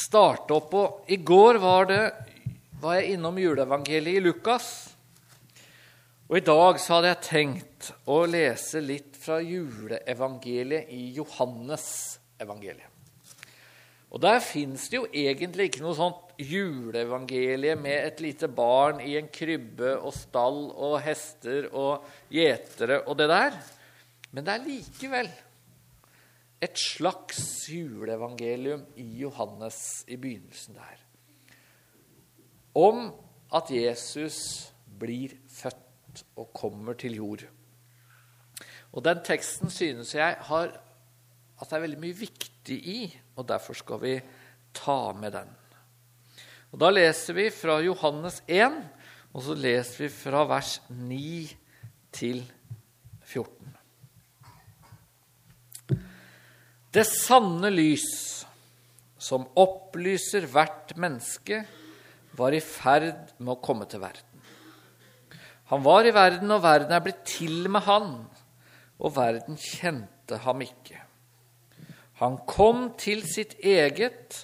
starte opp. på. I går var, det, var jeg innom juleevangeliet i Lukas. Og i dag så hadde jeg tenkt å lese litt fra juleevangeliet i Johannes-evangeliet. Og Der fins det jo egentlig ikke noe sånt juleevangelie med et lite barn i en krybbe og stall og hester og gjetere og det der. Men det er likevel et slags juleevangelium i Johannes i begynnelsen der. Om at Jesus blir født og kommer til jord. Og Den teksten synes jeg har at det er veldig mye viktig i, og derfor skal vi ta med den. Og Da leser vi fra Johannes 1, og så leser vi fra vers 9 til 14. Det sanne lys, som opplyser hvert menneske, var i ferd med å komme til verden. Han var i verden, og verden er blitt til med han, og verden kjente ham ikke. Han kom til sitt eget,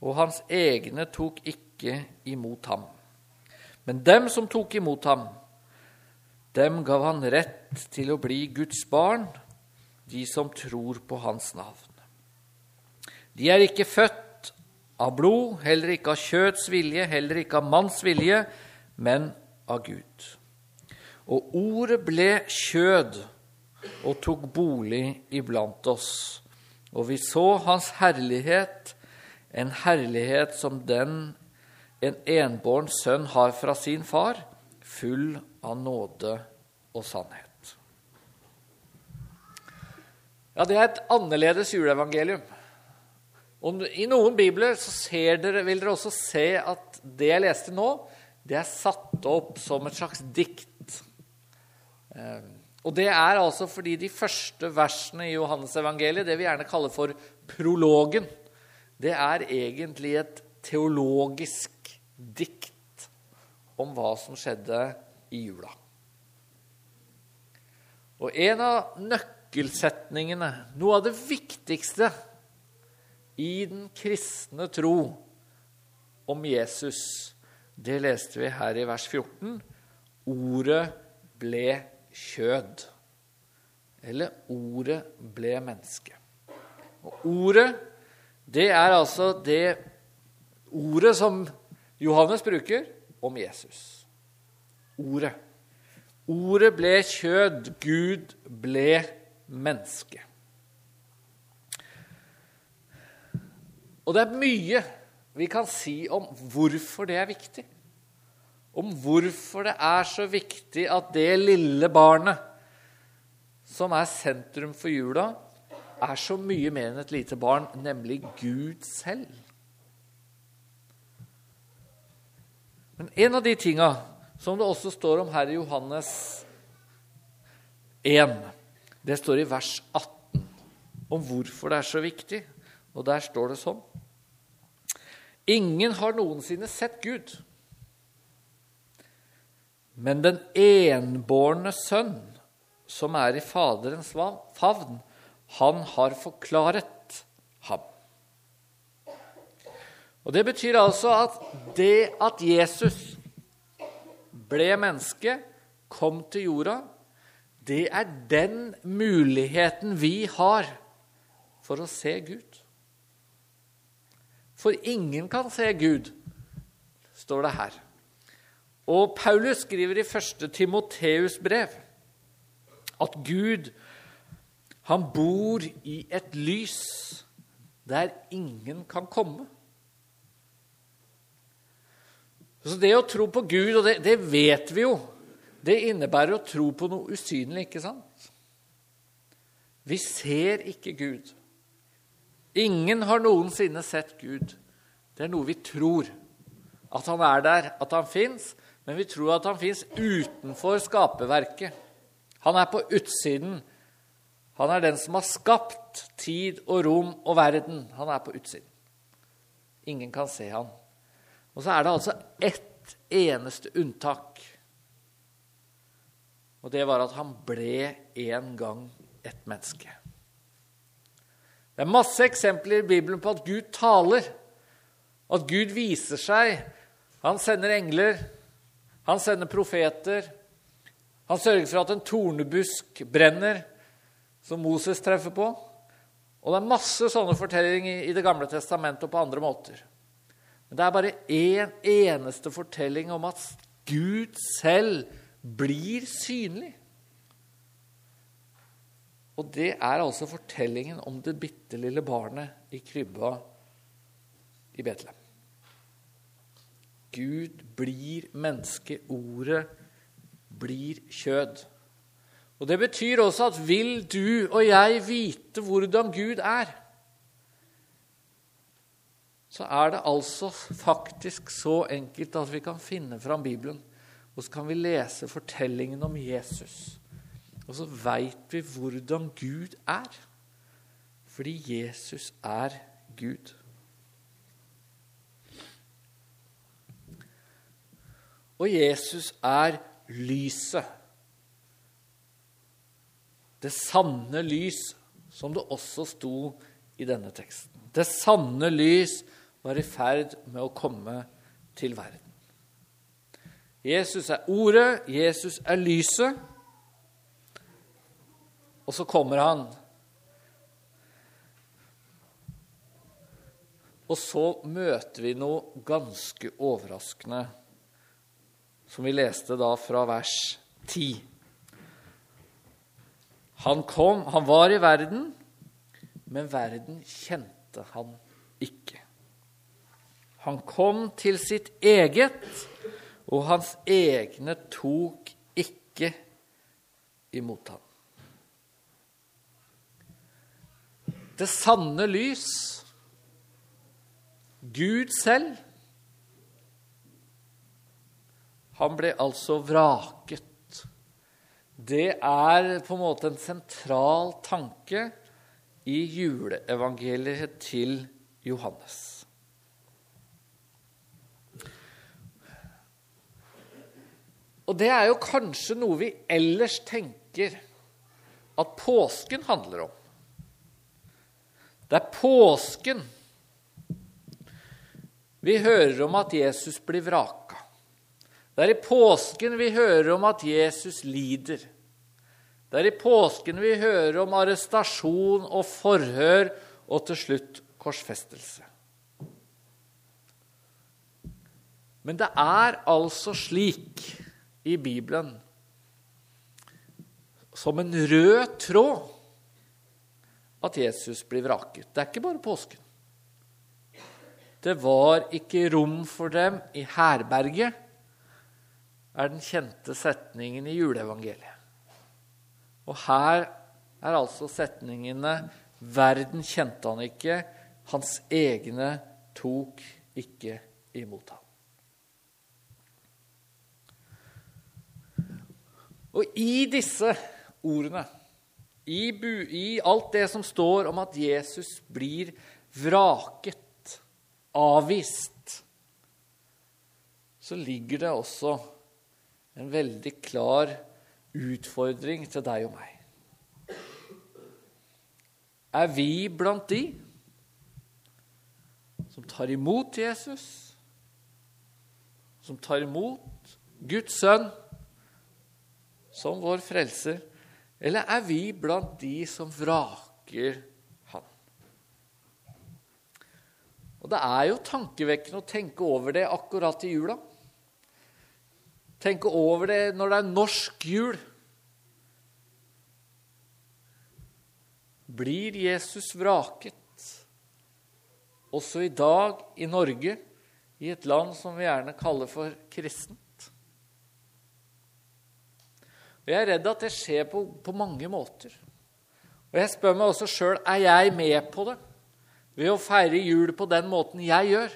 og hans egne tok ikke imot ham. Men dem som tok imot ham, dem gav han rett til å bli Guds barn, de som tror på hans navn. De er ikke født av blod, heller ikke av kjøds vilje, heller ikke av manns vilje, men av Gud. Og ordet ble kjød og tok bolig iblant oss, og vi så hans herlighet, en herlighet som den en enbåren sønn har fra sin far, full av nåde og sannhet. Ja, Det er et annerledes juleevangelium. Og I noen bibler dere, vil dere også se at det jeg leste nå, det er satt opp som et slags dikt. Eh, og det er altså fordi de første versene i Johannes-evangeliet, det vi gjerne kaller for prologen, det er egentlig et teologisk dikt om hva som skjedde i jula. Og en av nøkkelsetningene, noe av det viktigste i den kristne tro om Jesus, det leste vi her i vers 14. Ordet ble kjød. Eller ordet ble menneske. Og ordet, det er altså det ordet som Johannes bruker om Jesus. Ordet. Ordet ble kjød, Gud ble menneske Og det er mye vi kan si om hvorfor det er viktig. Om hvorfor det er så viktig at det lille barnet som er sentrum for jula, er så mye mer enn et lite barn, nemlig Gud selv. Men en av de tinga som det også står om her i Johannes 1 det står i vers 18 om hvorfor det er så viktig. Og der står det sånn Ingen har noensinne sett Gud. Men den enbårne sønn, som er i Faderens favn, han har forklaret ham. Og Det betyr altså at det at Jesus ble menneske, kom til jorda, det er den muligheten vi har for å se Gud. For ingen kan se Gud, står det her. Og Paulus skriver i 1. Timoteus brev at Gud, han bor i et lys der ingen kan komme. Så det å tro på Gud, og det, det vet vi jo det innebærer å tro på noe usynlig, ikke sant? Vi ser ikke Gud. Ingen har noensinne sett Gud. Det er noe vi tror. At han er der, at han fins, men vi tror at han fins utenfor skaperverket. Han er på utsiden. Han er den som har skapt tid og rom og verden. Han er på utsiden. Ingen kan se han. Og så er det altså ett eneste unntak. Og det var at han ble en gang et menneske. Det er masse eksempler i Bibelen på at Gud taler, At Gud viser seg. Han sender engler, han sender profeter. Han sørger for at en tornebusk brenner, som Moses treffer på. Og det er masse sånne fortellinger i Det gamle testamentet og på andre måter. Men det er bare én eneste fortelling om at Gud selv blir synlig. Og det er altså fortellingen om det bitte lille barnet i krybba i Betlehem. Gud blir menneske. Ordet blir kjød. Og Det betyr også at vil du og jeg vite hvordan Gud er, så er det altså faktisk så enkelt at vi kan finne fram Bibelen, og så kan vi lese fortellingen om Jesus. Og så veit vi hvordan Gud er. Fordi Jesus er Gud. Og Jesus er lyset. Det sanne lys, som det også sto i denne teksten. Det sanne lys var i ferd med å komme til verden. Jesus er ordet, Jesus er lyset. Og så kommer han. Og så møter vi noe ganske overraskende, som vi leste da fra vers 10. Han kom, han var i verden, men verden kjente han ikke. Han kom til sitt eget, og hans egne tok ikke imot ham. Det sanne lys, Gud selv, han ble altså vraket det er på en måte en sentral tanke i juleevangeliet til Johannes. Og det er jo kanskje noe vi ellers tenker at påsken handler om. Det er påsken vi hører om at Jesus blir vraka. Det er i påsken vi hører om at Jesus lider. Det er i påsken vi hører om arrestasjon og forhør og til slutt korsfestelse. Men det er altså slik i Bibelen, som en rød tråd, at Jesus blir vraket. Det er ikke bare påsken. Det var ikke rom for dem i herberget er den kjente setningen i juleevangeliet. Og her er altså setningene 'Verden kjente han ikke, hans egne tok ikke imot ham'. Og i disse ordene, i, bu, i alt det som står om at Jesus blir vraket, avvist, så ligger det også en veldig klar utfordring til deg og meg. Er vi blant de som tar imot Jesus, som tar imot Guds sønn som vår frelser, eller er vi blant de som vraker Han? Og Det er jo tankevekkende å tenke over det akkurat i jula tenke over det når det er norsk jul. Blir Jesus vraket også i dag i Norge, i et land som vi gjerne kaller for kristent? Og Jeg er redd at det skjer på, på mange måter. Og jeg spør meg også sjøl er jeg med på det ved å feire jul på den måten jeg gjør.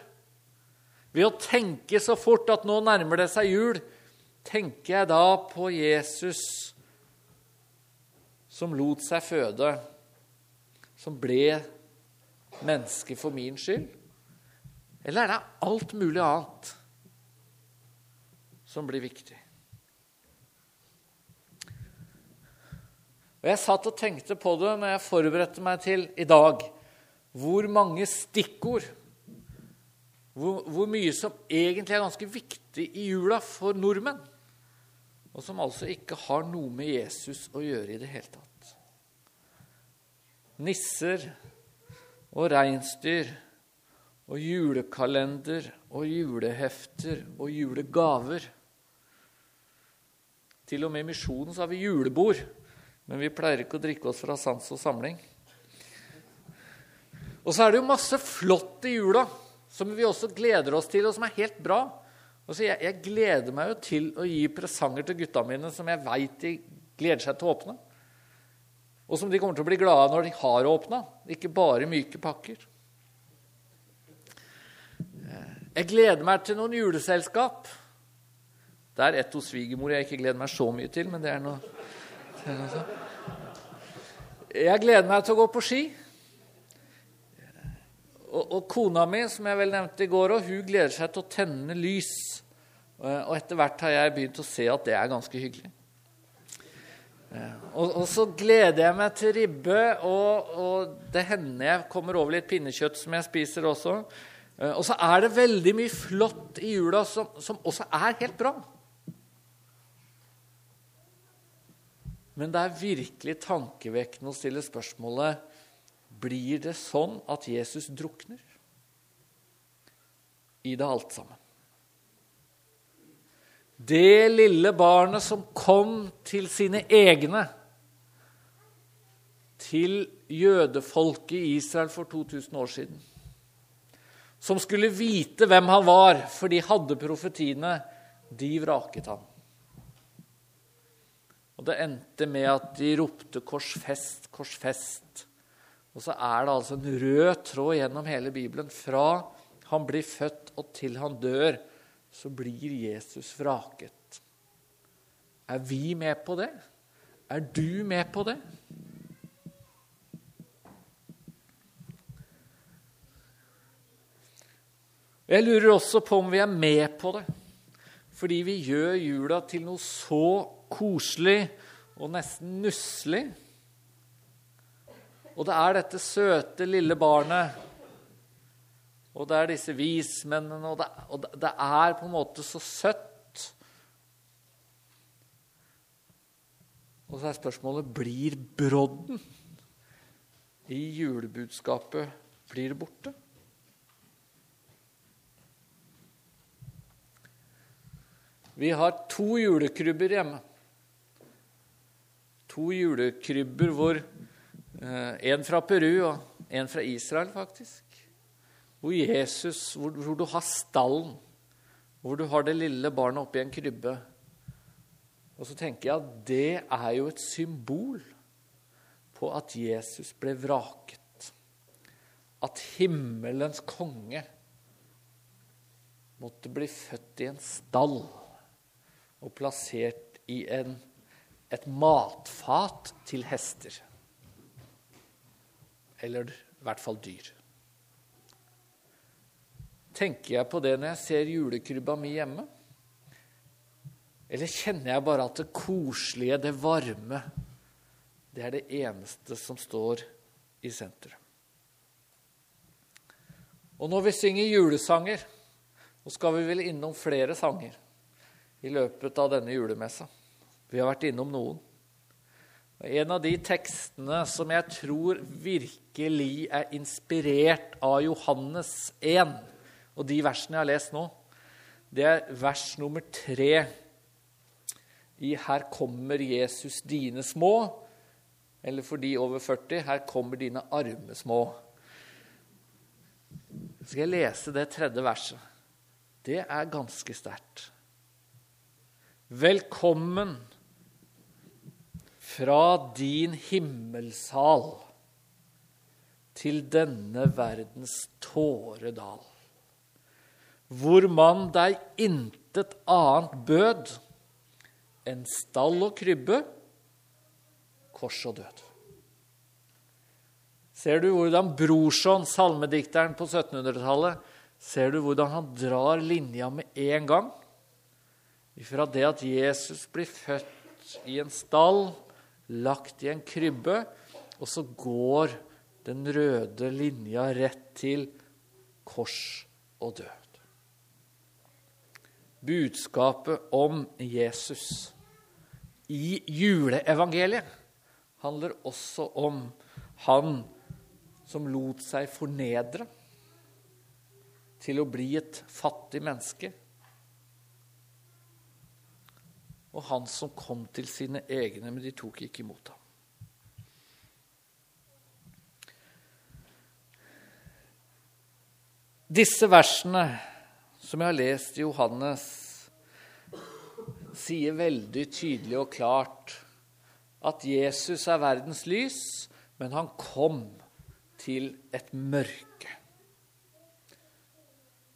Ved å tenke så fort at nå nærmer det seg jul, tenker jeg da på Jesus som lot seg føde, som ble menneske for min skyld? Eller er det alt mulig annet som blir viktig? Og Jeg satt og tenkte på det når jeg forberedte meg til i dag. Hvor mange stikkord hvor, hvor, mye som egentlig er ganske viktig i jula for nordmenn, og som altså ikke har noe med Jesus å gjøre i det hele tatt. Nisser og reinsdyr og julekalender og julehefter og julegaver. Til og med i misjonen så har vi julebord, men vi pleier ikke å drikke oss fra sans og samling. Og så er det jo masse flott i jula som vi også gleder oss til, og som er helt bra. Altså, jeg, jeg, gleder meg jo til å gi presanger til gutta mine som jeg veit de gleder seg til å åpne. Og som de kommer til å bli glade når de har åpna, ikke bare myke pakker. Jeg gleder meg til noen juleselskap. Det er ett hos svigermor jeg ikke gleder meg så mye til, men det er noe, Jeg gleder meg til å gå på ski. Og, og, kona mi, som jeg vel nevnte i går, hun gleder seg til å tenne lys. Og etter hvert har jeg begynt å se at det er ganske hyggelig. Og, og så gleder jeg meg til ribbe, og, og, det hender jeg kommer over litt pinnekjøtt som jeg spiser også. Og så er det veldig mye flott i jula som, som også er helt bra. Men det er virkelig tankevekkende å stille spørsmålet blir det sånn at Jesus drukner i det alt sammen. Det lille barnet som kom til sine egne, til jødefolket i Israel for 2000 år siden, som skulle vite hvem han var, for de hadde profetiene, de vraket han. Og det endte med at de ropte 'Korsfest, korsfest'. Og så er det altså en rød tråd gjennom hele Bibelen. Fra han blir født og til han dør, så blir Jesus vraket. Er vi med på det? Er du med på det? Jeg lurer også på om vi er med på det fordi vi gjør jula til noe så koselig og nesten nusselig. Og det er dette søte, lille barnet, og det er disse vismennene, og det, og det er på en måte så søtt. Og så er spørsmålet blir brodden i julebudskapet blir borte. Vi har to julekrybber hjemme. To julekrybber hvor eh, En fra Peru og en fra Israel, faktisk. Hvor Jesus, hvor, hvor du har stallen, hvor du har det lille barnet oppi en krybbe. Og så tenker jeg at det er jo et symbol på at Jesus ble vraket. At himmelens konge måtte bli født i en stall og plassert i en, et matfat til hester. Eller i hvert fall dyr. Tenker jeg på det når jeg ser julekrybba mi hjemme? Eller kjenner jeg bare at det koselige, det varme, det er det eneste som står i sentrum? Og når vi synger julesanger, så skal vi vel innom flere sanger i løpet av denne julemessa. Vi har vært innom noen. En av de tekstene som jeg tror virkelig er inspirert av Johannes 1, og de versene jeg har lest nå, det er vers nummer tre i 'Her kommer Jesus dine små', eller for de over 40 'Her kommer dine arme små'. Så skal jeg lese det tredje verset. Det er ganske sterkt. Velkommen fra din himmelsal til denne verdens tåredal, hvor man deg intet annet bød enn stall og krybbe, kors og død. Ser du hvordan Brorson, salmedikteren på 1700-tallet, ser du hvordan han drar linja med en gang? Fra det at Jesus blir født i en stall, lagt i en krybbe, og så går den røde linja rett til kors og død. Budskapet om Jesus i juleevangeliet handler også om han som lot seg fornedre til å bli et fattig menneske. Og han som kom til sine egne, men de tok ikke imot ham. Disse versene som jeg har lest i Johannes, sier veldig tydelig og klart at Jesus er verdens lys, men han kom til et mørke.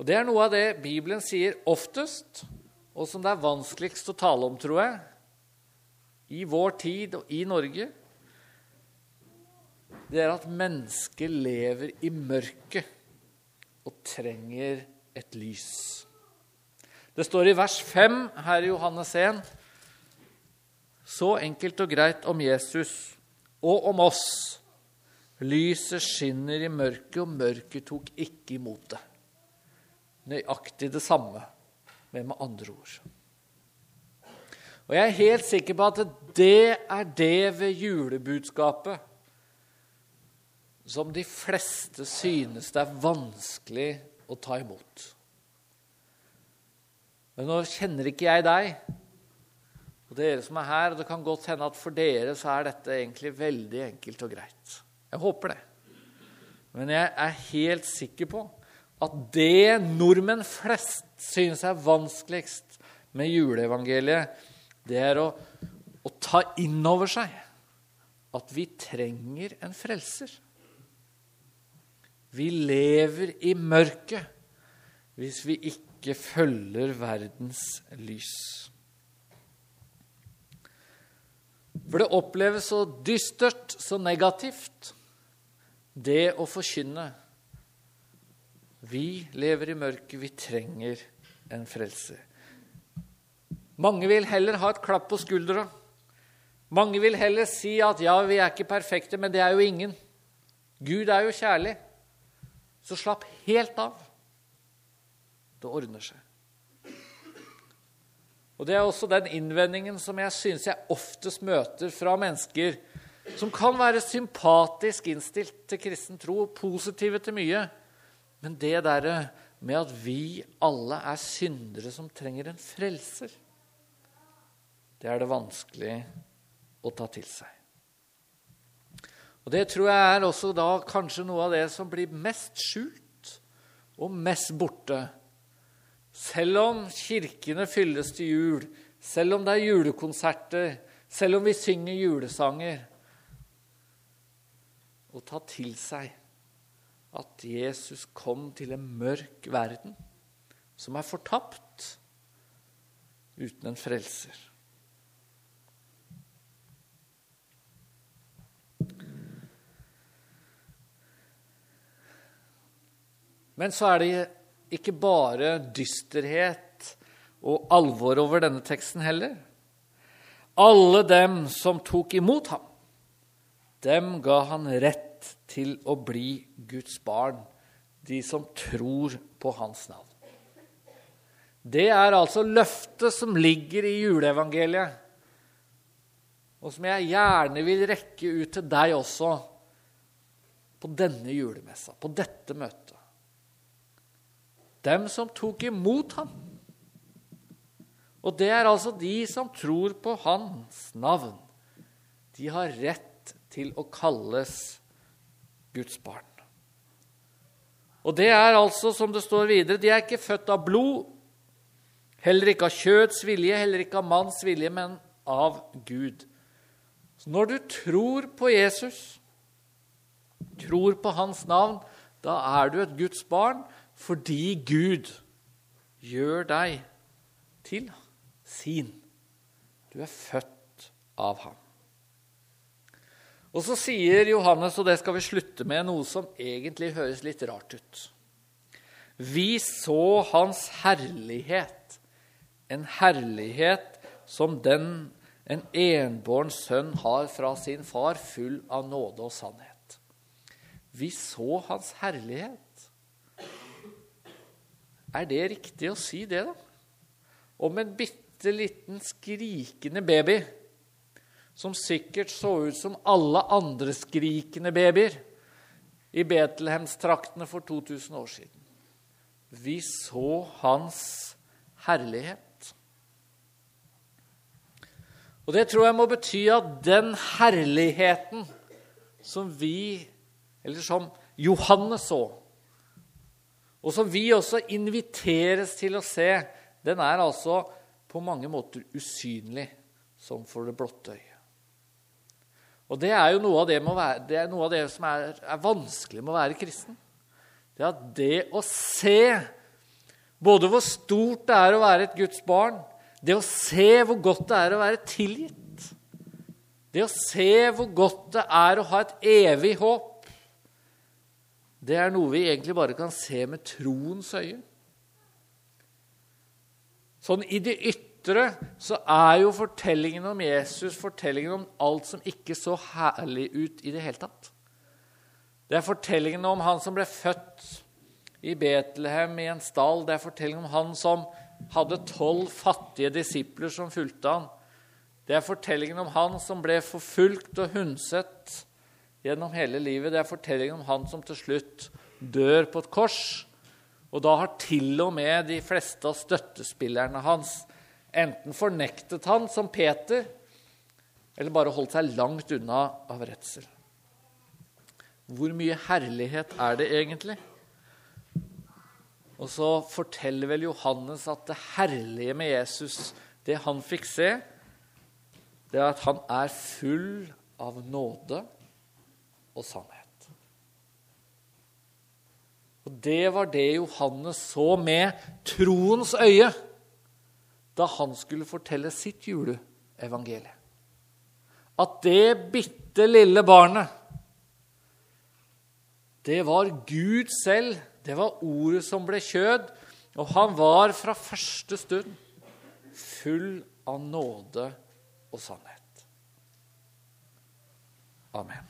Og Det er noe av det Bibelen sier oftest, og som det er vanskeligst å tale om, tror jeg, i vår tid og i Norge. Det er at mennesket lever i mørket og trenger et lys. Det står i vers 5 her i Johannes 1 så enkelt og greit om Jesus og om oss. Lyset skinner i mørket, og mørket tok ikke imot det. Nøyaktig det samme, men med andre ord. Og jeg er helt sikker på at det er det ved julebudskapet som de fleste synes det er vanskelig å ta imot. Men nå kjenner ikke jeg deg, og dere som er her, og det kan godt hende at for dere så er dette egentlig veldig enkelt og greit. Jeg håper det. Men jeg er helt sikker på at det nordmenn flest synes er vanskeligst med juleevangeliet, det er å, å ta inn over seg at vi trenger en frelser. Vi lever i mørket hvis vi ikke følger verdens lys. For det oppleves så dystert, så negativt, det å forkynne. Vi lever i mørket, vi trenger en frelse. Mange vil heller ha et klapp på skuldra. Mange vil heller si at ja, vi er ikke perfekte, men det er jo ingen. Gud er jo kjærlig. Så slapp helt av. Det ordner seg. Og Det er også den innvendingen som jeg syns jeg oftest møter fra mennesker som kan være sympatisk innstilt til kristen tro positive til mye. Men det derre med at vi alle er syndere som trenger en frelser, det er det vanskelig å ta til seg. Og Det tror jeg er også da kanskje noe av det som blir mest skjult og mest borte selv om kirkene fylles til jul, selv om det er julekonserter, selv om vi synger julesanger Å ta til seg at Jesus kom til en mørk verden som er fortapt uten en frelser. Men så er det ikke bare dysterhet og alvor over denne teksten heller. Alle dem som tok imot ham, dem ga han rett til å bli Guds barn, de som tror på hans navn. Det er altså løftet som ligger i juleevangeliet, og som jeg gjerne vil rekke ut til deg også på denne julemessa, på dette møtet dem som tok imot ham. Og det er altså de som tror på hans navn. De har rett til å kalles Guds barn. Og det er altså, som det står videre, de er ikke født av blod, heller ikke av kjøds vilje, heller ikke av manns vilje, men av Gud. Så når du tror på Jesus, tror på hans navn, da er du et Guds barn, fordi Gud gjør deg til sin. Du er født av ham. Og så sier Johannes, og det skal vi slutte med, noe som egentlig høres litt rart ut. Vi så hans herlighet, en herlighet som den en enbåren sønn har fra sin far, full av nåde og sannhet. Vi så hans herlighet. Er det riktig å si det, da? Om en bitte liten skrikende baby som sikkert så ut som alle andre skrikende babyer i Betlehemstraktene for 2000 år siden. Vi så hans herlighet. Og det tror jeg må bety at den herligheten som vi, eller som Johannes så, og som vi også inviteres til å se, den er altså på mange måter usynlig som for det blotte øyet. Og det er jo noe av det, være, det, noe av det som er, er, vanskelig med å være kristen. Det at det å se både hvor stort det er å være et Guds barn, det å se hvor godt det er å være tilgitt, det å se hvor godt det er å ha et evig håp, det er noe vi egentlig bare kan se med troens øye. Sånn i det ytre så er jo fortellingen om Jesus fortellingen om alt som ikke så herlig ut i det hele tatt. Det er fortellingen om han som ble født i Betlehem i en stall. Det er fortellingen om han som hadde tolv fattige disipler som fulgte han. Det er fortellingen om han som ble forfulgt og hundset gjennom hele livet. Det er fortellingen om han som til slutt dør på et kors. Og da har til og med de fleste av støttespillerne hans enten fornektet han som Peter, eller bare holdt seg langt unna av redsel. Hvor mye herlighet er det egentlig? Og så forteller vel Johannes at det herlige med Jesus, det han fikk se, det er at han er full av nåde og sannhet. Og Det var det Johannes så med troens øye da han skulle fortelle sitt juleevangelie. At det bitte lille barnet, det var Gud selv. Det var ordet som ble kjød, og han var fra første stund full av nåde og sannhet. Amen.